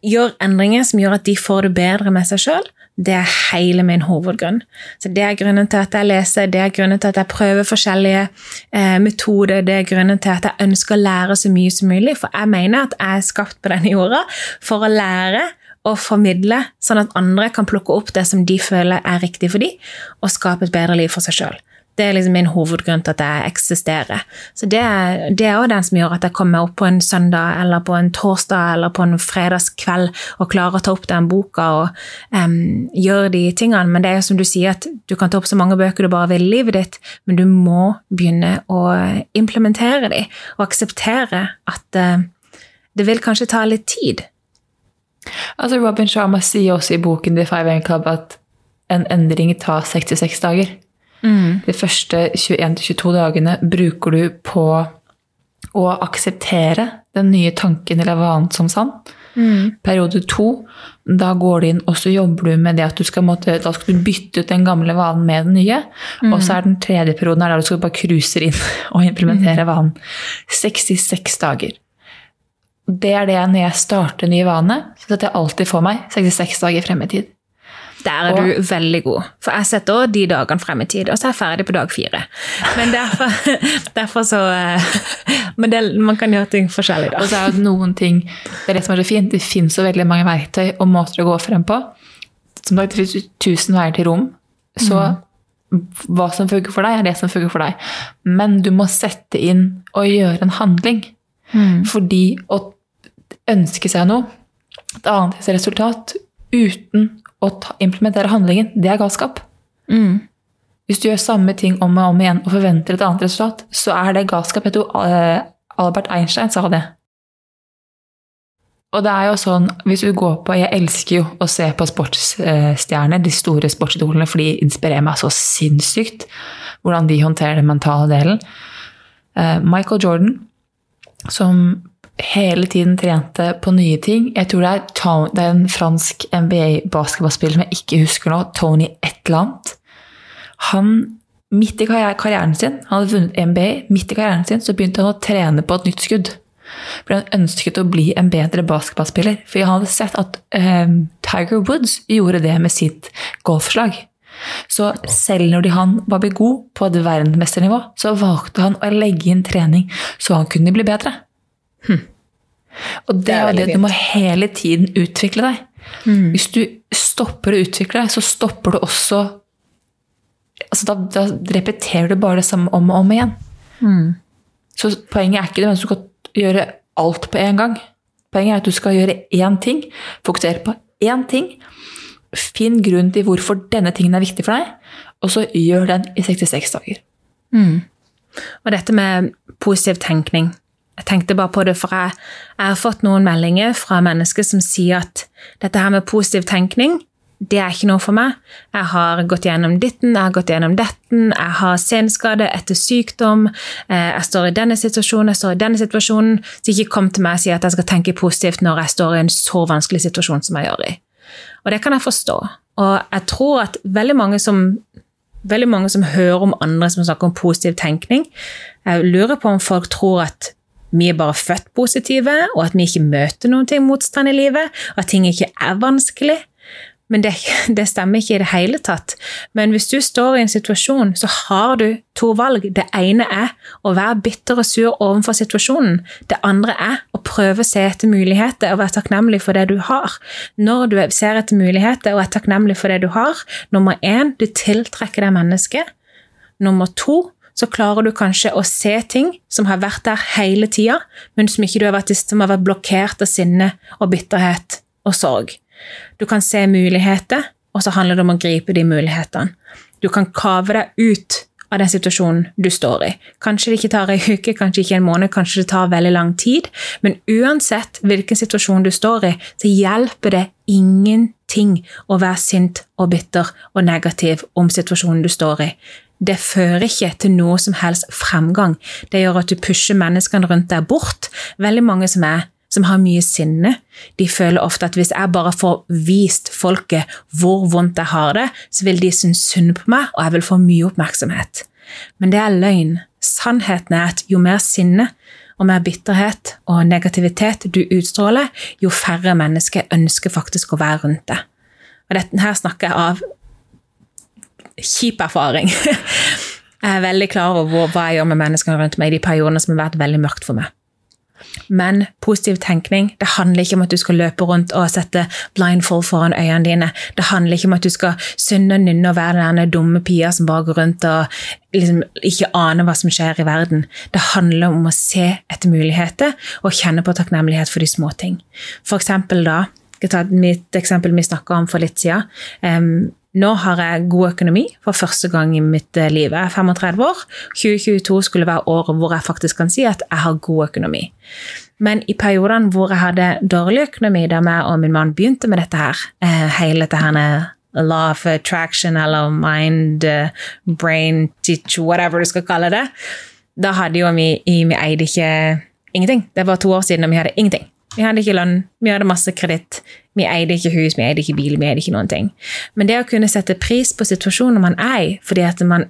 gjør endringer som gjør at de får det bedre med seg sjøl, det er hele min hovedgrunn. Så Det er grunnen til at jeg leser, det er grunnen til at jeg prøver forskjellige eh, metoder, det er grunnen til at jeg ønsker å lære så mye som mulig. For jeg mener at jeg er skapt på denne jorda for å lære og formidle, sånn at andre kan plukke opp det som de føler er riktig for dem, og skape et bedre liv for seg sjøl. Det er liksom min hovedgrunn til at jeg eksisterer. Så Det, det er også den som gjør at jeg kommer opp på en søndag eller på en torsdag eller på en fredagskveld og klarer å ta opp den boka og um, gjøre de tingene. Men det er jo som du sier, at du kan ta opp så mange bøker du bare vil i livet ditt, men du må begynne å implementere de og akseptere at uh, det vil kanskje ta litt tid. Altså Robin Sharma sier også i boken The Five AM Club at en endring tar 66 dager. Mm. De første 21-22 dagene bruker du på å akseptere den nye tanken eller vanen som sann. Mm. Periode to, da går du inn og så jobber du med det at du skal, måtte, da skal du bytte ut den gamle vanen med den nye. Mm. Og så er den tredje perioden der du skal bare cruiser inn og implementere mm. vanen. 66 dager. Det er det når jeg starter en ny vane, så setter jeg alltid for meg 66 dager frem i tid. Der er du veldig god. For jeg setter også de dagene frem i tid, og så er jeg ferdig på dag fire. Men derfor, derfor så eh, Men det, man kan gjøre ting forskjellig, da. Og så er det noen ting Det er det som er så fint. Det finnes så veldig mange verktøy og måter å gå frem på. Som sagt, det finnes tusen veier til rom. Så mm. hva som funker for deg, er det som funker for deg. Men du må sette inn og gjøre en handling. Mm. Fordi å ønske seg noe, et annet resultat, uten å ta, implementere handlingen, det er galskap. Mm. Hvis du gjør samme ting om og om igjen og forventer et annet resultat, så er det galskap. Jeg tror eh, Albert Einstein sa det. Og det er jo sånn, hvis du går på Jeg elsker jo å se på sportsstjerner, de store sportsidolene, for de inspirerer meg så sinnssykt hvordan de håndterer den mentale delen. Eh, Michael Jordan, som hele tiden trente på nye ting. Jeg tror det er, det er en fransk NBA-basketballspiller som jeg ikke husker nå, Tony et eller annet. Han, midt i karrieren sin, han hadde vunnet NBA, midt i karrieren sin så begynte han å trene på et nytt skudd. For han ønsket å bli en bedre basketballspiller. For han hadde sett at um, Tiger Woods gjorde det med sitt golfslag. Så selv når han var god på et verdensmesternivå, så valgte han å legge inn trening så han kunne bli bedre. Hm. Og det, er det du må hele tiden utvikle deg. Mm. Hvis du stopper å utvikle deg, så stopper du også altså da, da, repeterer du bare det samme om og om igjen. Mm. Så poenget er ikke det, men du skal gjøre alt på en gang. Poenget er at du skal gjøre én ting, fokusere på én ting. Finn grunn til hvorfor denne tingen er viktig for deg, og så gjør den i 66 dager. Mm. Og dette med positiv tenkning jeg tenkte bare på det, for jeg, jeg, har fått noen meldinger fra mennesker som sier at dette her med positiv tenkning, det er ikke noe for meg. Jeg har gått gjennom ditten, jeg har gått gjennom detten, jeg har senskade etter sykdom, eh, jeg står i denne situasjonen, jeg står i denne situasjonen. Så ikke kom til meg og si at jeg skal tenke positivt når jeg står i en så vanskelig situasjon som jeg gjør i. Og det kan jeg forstå. Og jeg tror at veldig mange som veldig mange som hører om andre som snakker om positiv tenkning, jeg lurer på om folk tror at vi er bare født positive, og at vi ikke møter noen ting motstand i livet, og at ting ikke er vanskelig. Men det, det, stemmer ikke i det hele tatt. Men hvis du står i en situasjon, så har du to valg. Det ene er å være bitter og sur overfor situasjonen. Det andre er å prøve å se etter muligheter og være takknemlig for det du har. Når du ser etter muligheter og er takknemlig for det du har, nummer én, du tiltrekker deg mennesket. Nummer to, så klarer du kanskje å se ting som har vært der hele tida, men som ikke du har vært, som har vært blokkert av sinne og bitterhet og sorg. Du kan se muligheter, og så handler det om å gripe de mulighetene. Du kan kave deg ut av den situasjonen du står i. Kanskje det ikke tar ei uke, kanskje ikke en måned, kanskje det tar veldig lang tid, men uansett hvilken situasjon du står i, så hjelper det ingenting å være sint og bitter og negativ om situasjonen du står i. Det fører ikke til noe som helst fremgang. Det gjør at du pusher menneskene rundt deg bort. Veldig mange som er som har mye sinne, de føler ofte at hvis jeg bare får vist folket hvor vondt jeg har det, så vil de synes synd på meg, og jeg vil få mye oppmerksomhet. Men det er løgn. Sannheten er at jo mer sinne og mer bitterhet og negativitet du utstråler, jo færre mennesker ønsker faktisk å være rundt deg. Og dette her snakker jeg av kjip erfaring. Jeg er veldig klar over hva jeg gjør med menneskene rundt meg i de periodene som har vært veldig mørkt for meg. Men positiv tenkning det handler ikke om at du skal løpe rundt og sette blindfold foran øynene dine. Det handler ikke om at du skal synde og nynne og være den dumme pia som bare går rundt og liksom ikke aner hva som skjer i verden. Det handler om å se etter muligheter og kjenne på takknemlighet for de små ting. For eksempel da, jeg skal ta mitt eksempel vi snakka om for litt siden. Um, nå har jeg god økonomi for første gang i mitt eh, liv. Jeg er 35 år. 2022 skulle være året hvor jeg faktisk kan si at jeg har god økonomi. Men i periodene hvor jeg hadde dårlig økonomi, da jeg og min mann begynte med dette her, eh, hele dette her law of attraction eller mind, eh, brain, teach, whatever du skal kalle det, da hadde jo vi, vi eide ikke ingenting. Det var to år siden, og vi hadde ingenting. Vi hadde ikke lønn, vi hadde masse kreditt. Vi eide ikke hus, vi eide ikke bil, vi eide ikke noen ting. Men det å kunne sette pris på situasjonen man er i, fordi at man,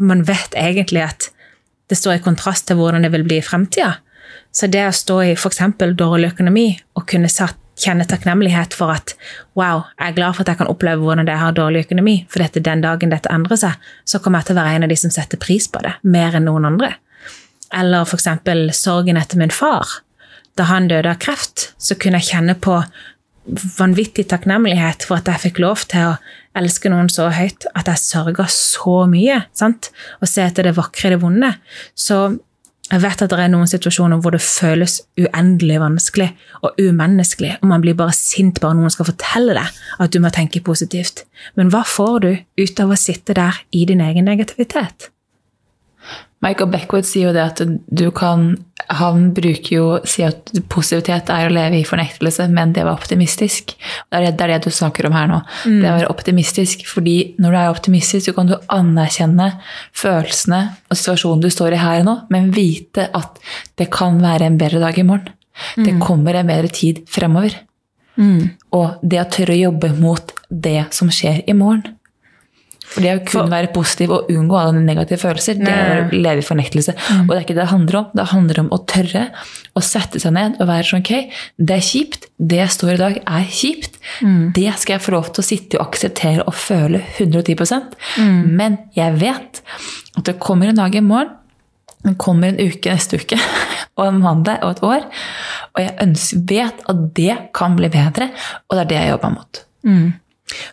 man vet egentlig at det står i kontrast til hvordan det vil bli i fremtida. Så det å stå i f.eks. dårlig økonomi og kunne kjenne takknemlighet for at wow, jeg er glad for at jeg kan oppleve hvordan det er å ha dårlig økonomi, for dette, den dagen dette endrer seg, så kommer jeg til å være en av de som setter pris på det, mer enn noen andre. Eller f.eks. sorgen etter min far da han døde av kreft, så kunne jeg kjenne på vanvittig takknemlighet for at jeg fikk lov til å elske noen så høyt at jeg sørga så mye. sant? Og se etter det vakre i det vonde. Så jeg vet at det er noen situasjoner hvor det føles uendelig vanskelig og umenneskelig, og man blir bare sint bare noen skal fortelle deg at du må tenke positivt. Men hva får du ut av å sitte der i din egen negativitet? Michael Beckwood sier jo det at du kan Han bruker jo sier at positivitet er å leve i fornektelse, men det var optimistisk. Det er det, er det du snakker om her nå. Mm. Det å være optimistisk. fordi når du er optimistisk, så kan du anerkjenne følelsene og situasjonen du står i her nå, men vite at det kan være en bedre dag i morgen. Mm. Det kommer en bedre tid fremover. Mm. Og det å tørre å jobbe mot det som skjer i morgen. For det å kun For, være positiv og unngå alle negative følelser, det er å leve i fornektelse. Mm. Og det er ikke det det handler om. Det handler om å tørre å sette seg ned og være sånn Ok, det er kjipt. Det jeg står i dag, er kjipt. Mm. Det skal jeg få lov til å sitte og akseptere og føle 110 mm. Men jeg vet at det kommer en dag i morgen, det kommer en uke neste uke, og en mandag og et år. Og jeg ønsker, vet at det kan bli bedre, og det er det jeg jobber mot. Mm.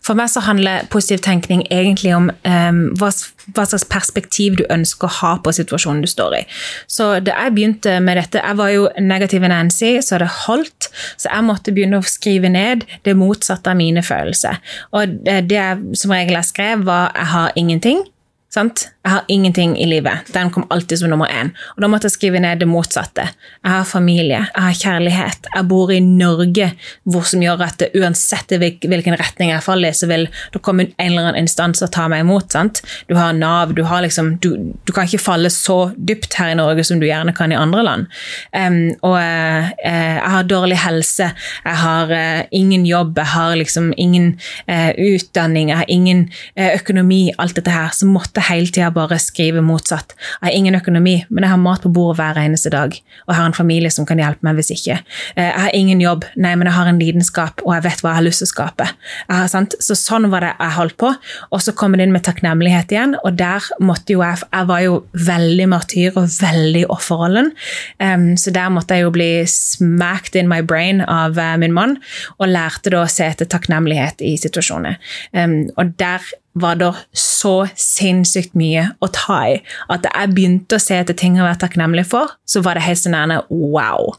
For meg så handler positiv tenkning egentlig om um, hva, hva, slags perspektiv du ønsker å ha på situasjonen du står i. Så da jeg begynte med dette Jeg var jo negativ Nancy, så det holdt. Så jeg måtte begynne å skrive ned det motsatte av mine følelser. Og det, det jeg som regel jeg skrev, var 'jeg har ingenting'. Sant? Jeg har ingenting i livet. Den kom alltid som nummer én. Og da måtte jeg skrive ned det motsatte. Jeg har familie, jeg har kjærlighet. Jeg bor i Norge, hvor som gjør at det, uansett hvilken retning jeg faller i, så vil det komme en eller annen instans og ta meg imot. Sant? Du har Nav, du, har liksom, du, du, kan ikke falle så dypt her i Norge som du gjerne kan i andre land. Um, og uh, jeg har dårlig helse, jeg har uh, ingen jobb, jeg har liksom ingen uh, utdanning, jeg har ingen økonomi, alt dette her. Så måtte måtte hele tida bare skrive motsatt. Jeg har ingen økonomi, men jeg har mat på bordet hver eneste dag. Og jeg har en familie som kan hjelpe meg hvis ikke. Eh, jeg har ingen jobb, nei, men jeg har en lidenskap, og jeg vet hva jeg har lyst til å skape. Har, så sånn var det jeg holdt på. Og så kom det inn med takknemlighet igjen, og der måtte jo jeg Jeg var jo veldig martyr og veldig offerrollen, um, så der måtte jeg jo bli smacked in my brain av uh, min mann, og lærte da å se etter takknemlighet i situasjoner. Um, og der var det så sinnssykt mye å ta i at da jeg begynte å se etter ting å være takknemlig for, så var det helt sånn wow.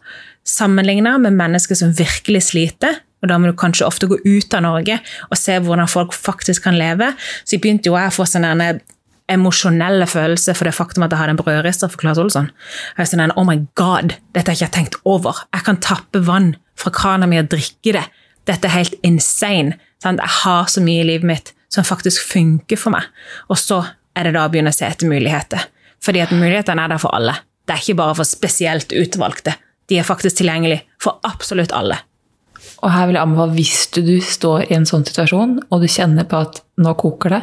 Sammenligna med mennesker som virkelig sliter, og da må du kanskje ofte gå ut av Norge og se hvordan folk faktisk kan leve. Så jeg begynte jo jeg å få sånn en emosjonelle følelse for det faktum at jeg hadde en brødrister for Claes Olsson. Jeg er sånn, oh my god, Dette har jeg ikke tenkt over. Jeg kan tappe vann fra krana mi og drikke det. Dette er helt insane. Sant? Jeg har så mye i livet mitt som faktisk funker for meg. Og så er det da å begynne å se etter muligheter. Fordi at mulighetene er der for alle. Det er ikke bare for spesielt utvalgte. De er faktisk tilgjengelig for absolutt alle. Og her vil jeg anbefale, hvis du, du står i en sånn situasjon, og du kjenner på at nå koker det,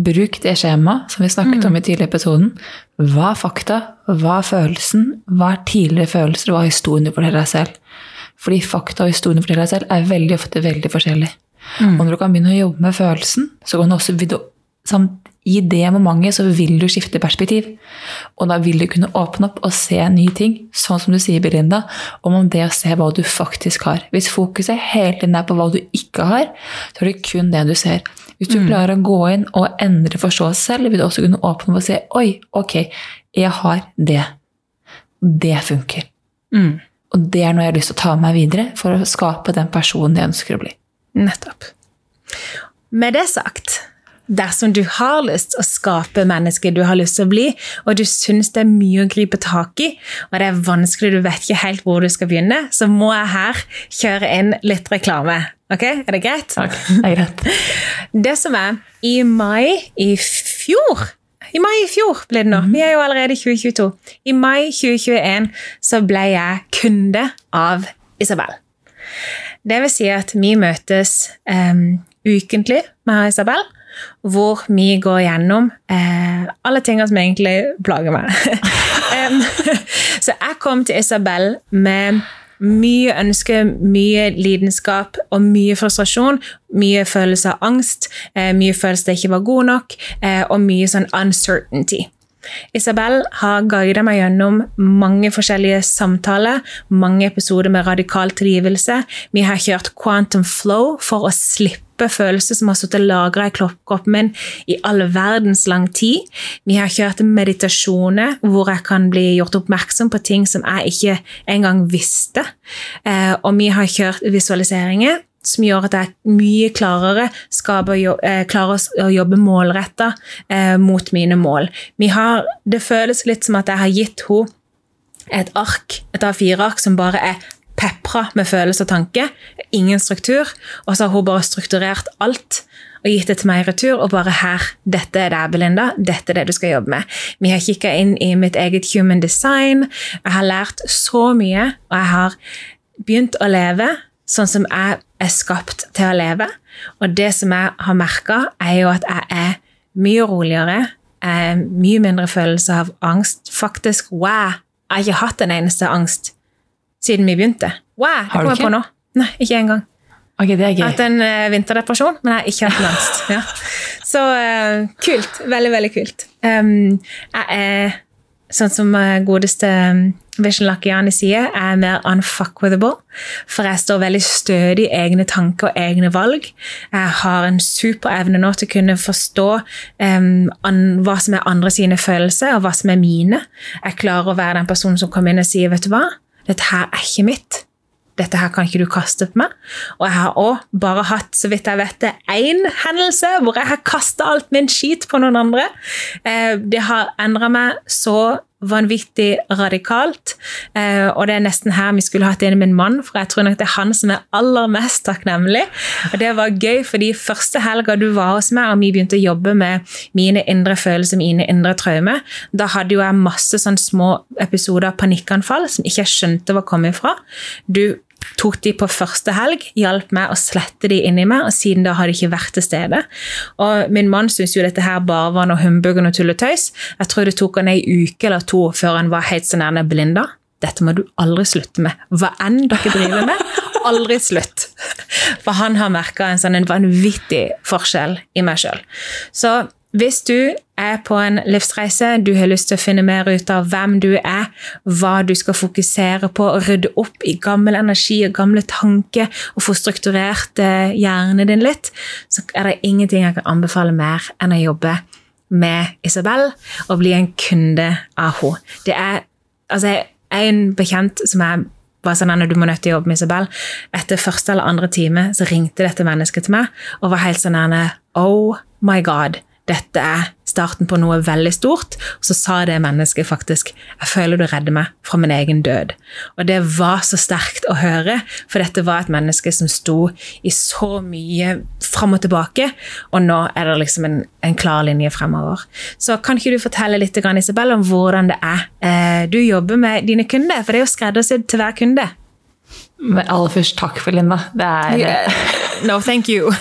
bruk det skjemaet som vi snakket om i tidligere episoden. Hva er fakta? Hva er følelsen? Hva er tidligere følelser? Hva er historien du forteller deg selv? Fordi fakta og historien du forteller deg selv, er veldig ofte veldig forskjellig. Og når du kan begynne å jobbe med følelsen, så kan du også samt i det momentet så vil du skifte perspektiv. Og da vil du kunne åpne opp og se nye ting, sånn som du sier, Belinda, om det å se hva du faktisk har. Hvis fokuset hele tiden er på hva du ikke har, så er det kun det du ser. Hvis du mm. klarer å gå inn og endre forståelse selv, vil du også kunne åpne opp og se oi, ok, jeg har det. Det funker. Mm. Og det er noe jeg har lyst til å ta med meg videre for å skape den personen jeg ønsker å bli. Nettopp. Med det sagt dersom du har lyst til å skape mennesket du har lyst til å bli, og du syns det er mye å gripe tak i, og det er vanskelig, du vet ikke helt hvor du skal begynne, så må jeg her kjøre inn litt reklame. Ok, Er det greit? takk, det er greit. Det som er I mai i fjor i mai i fjor ble det nå. Vi er jo allerede i 2022. I mai 2021 så ble jeg kunde av Isabel. Det vil si at vi møtes um, ukentlig med Isabel hvor vi går gjennom eh, alle tingene som egentlig plager meg. så jeg kom til Isabel med mye ønske, mye lidenskap og mye frustrasjon. Mye følelse av angst, eh, mye følelse det ikke var god nok, eh, og mye sånn uncertainty. Isabel har guidet meg gjennom mange forskjellige samtaler, mange episoder med radikal tilgivelse. Vi har kjørt quantum flow for å slippe følelser som har sittet lagra i kroppen min i all verdens lang tid. Vi har kjørt meditasjoner hvor jeg kan bli gjort oppmerksom på ting som jeg ikke engang visste. Eh, og vi har kjørt visualiseringer som gjør at jeg mye klarere skaper, eh, klarer å jobbe målretta eh, mot mine mål. Har, det føles litt som at jeg har gitt henne et ark, et A4-ark som bare er pepra med følelse og tanke. Ingen struktur. Og så har hun bare strukturert alt og gitt det til meg i retur. Og bare her, dette er det, Belinda. Dette er det du skal jobbe med. Vi har kikka inn i mitt eget human design. Jeg har lært så mye, og jeg har begynt å leve sånn som jeg er skapt til å leve. Og det som jeg har merka, er jo at jeg er mye roligere. Jeg mye mindre følelse av angst. Faktisk, wow! Jeg har ikke hatt en eneste angst siden vi begynte. Wow, det kommer jeg på nå. Nei, ikke engang. Okay, det er gøy. Hatt en uh, vinterdepresjon, men jeg har ikke hatt en angst. Ja. Så uh, kult. Veldig, veldig kult. Um, jeg er sånn som uh, godeste um, Vision Lakiani sier, er mer unfuckwithable. For jeg står veldig stødig i egne tanker og egne valg. Jeg har en superevne nå til å kunne forstå um, an, hva som er andre sine følelser, og hva som er mine. Jeg klarer å være den personen som kommer inn og sier, vet du hva, dette her er ikke mitt. Dette her kan ikke du kaste på meg. Og jeg har òg bare hatt så vidt jeg vet det, én hendelse hvor jeg har kasta alt min skit på noen andre. Eh, det har endra meg så vanvittig radikalt. Eh, og det er nesten her vi skulle hatt inn min mann, for jeg tror nok det er han som er aller mest takknemlig. Og det var gøy, fordi første helga du var hos meg, og vi begynte å jobbe med mine indre følelser, mine indre traumer, da hadde jo jeg masse sånn små episoder av panikkanfall som ikke jeg skjønte var kommet fra. Du tok de på første helg, hjalp meg å slette de inni meg, og siden da har de ikke vært til stede. Og Min mann syntes jo dette her bare var noe humbug og noe tulletøys. Jeg tror det tok han ei uke eller to før han var helt så nærme blinda. Dette må du aldri slutte med. Hva enn dere driver med, aldri slutt. For han har merka en sånn en vanvittig forskjell i meg sjøl. Så hvis du er på en livsreise, du har lyst til å finne mer ut av hvem du er, hva du skal fokusere på, rydde opp i gammel energi og gamle tanker og få strukturert eh, hjernen din litt, så er det ingenting jeg kan anbefale mer enn å jobbe med Isabel og bli en kunde av henne. Det er altså, jeg er en bekjent som jeg var sånn at du må nødt til å jobbe med Isabel. Etter første eller andre time så ringte dette mennesket til meg og var helt sånn Oh my God, dette er starten på noe veldig stort. Og så sa det mennesket faktisk jeg føler du redder meg fra min egen død. Og det var så sterkt å høre, for dette var et menneske som sto i så mye fram og tilbake, og nå er det liksom en, en klar linje fremover. Så kan ikke du fortelle litt, Isabel, om hvordan det er eh, du jobber med dine kunder? For det er jo skreddersydd til hver kunde. Men aller først, takk for Linda. Det er yeah. No, thank you.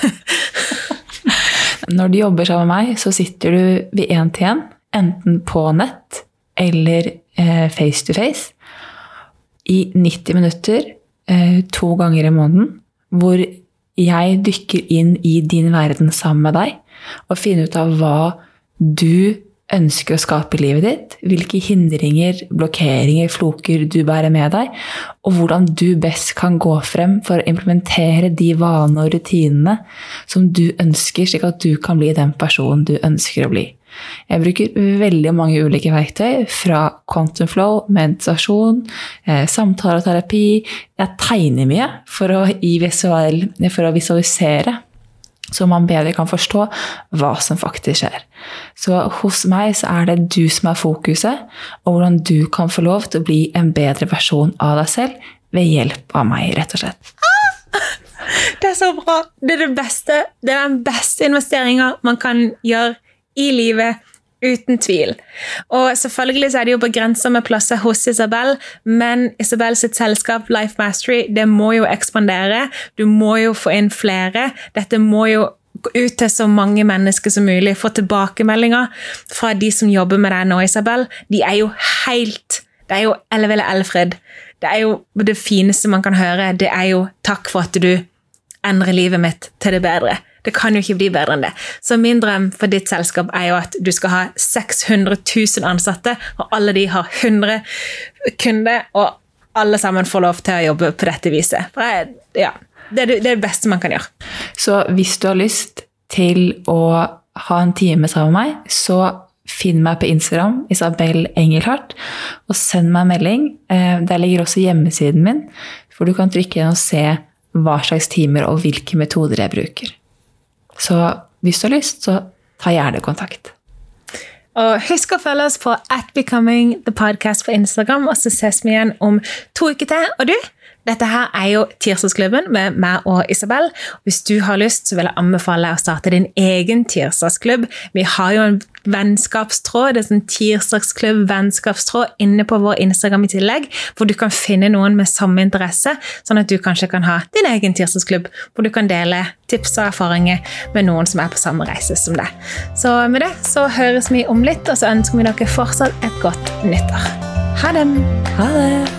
Når du jobber sammen med meg, så sitter du ved én-til-én, enten på nett eller eh, face to face, i 90 minutter eh, to ganger i måneden, hvor jeg dykker inn i din verden sammen med deg og finner ut av hva du ønsker å skape i livet ditt, hvilke hindringer, blokkeringer, floker du bærer med deg, og hvordan du best kan gå frem for å implementere de vanene og rutinene som du ønsker, slik at du kan bli den personen du ønsker å bli. Jeg bruker veldig mange ulike verktøy, fra quantum flow, meditasjon, eh, samtaleterapi. Jeg tegner mye for å, for å visualisere så man bedre kan forstå hva som faktisk skjer. Så hos meg så er det du som er fokuset, og hvordan du kan få lov til å bli en bedre versjon av deg selv ved hjelp av meg, rett og slett. Det er så bra! Det er det beste. Det er den beste investeringa man kan gjøre i livet Uten tvil. Og selvfølgelig så er det jo begrensa med plasser hos Isabel, men Isabel sitt selskap Life Mastery det må jo ekspandere. Du må jo få inn flere. Dette må jo ut til så mange mennesker som mulig. Få tilbakemeldinger fra de som jobber med deg nå, Isabel. De er jo helt Det er jo Elleville Elfrid. Det er jo det fineste man kan høre. Det er jo 'takk for at du endrer livet mitt til det bedre'. Det kan jo ikke bli bedre enn det. Så min drøm for ditt selskap er jo at du skal ha 600 000 ansatte, og alle de har 100 kunder, og alle sammen får lov til å jobbe på dette viset. For jeg, ja, det, er det, det beste man kan gjøre. Så hvis du har lyst til å ha en time sammen med meg, så finn meg på Instagram, Isabel Engelhardt, og send meg en melding. Eh, der ligger også hjemmesiden min, for du kan trykke inn og se hva slags timer og hvilke metoder jeg bruker. Så hvis du har lyst, så ta gjerne kontakt. Og husk å følge oss på At Becoming the Podcast på Instagram, og så ses vi igjen om to uker til. Og du, dette her er jo Tirsdagsklubben med meg og Isabel. Hvis du har lyst, så vil jeg anbefale deg å starte din egen tirsdagsklubb. Vi har jo en vennskapstråd, det er sånn tirsdagsklubb vennskapstråd inne på vår Instagram i tillegg, hvor du kan finne noen med samme interesse, sånn at du kanskje kan ha din egen tirsdagsklubb, hvor du kan dele tips og erfaringer med noen som er på samme reise som deg. Så med det så høres vi om litt, og så ønsker vi dere fortsatt et godt nyttår. Ha det! Ha det!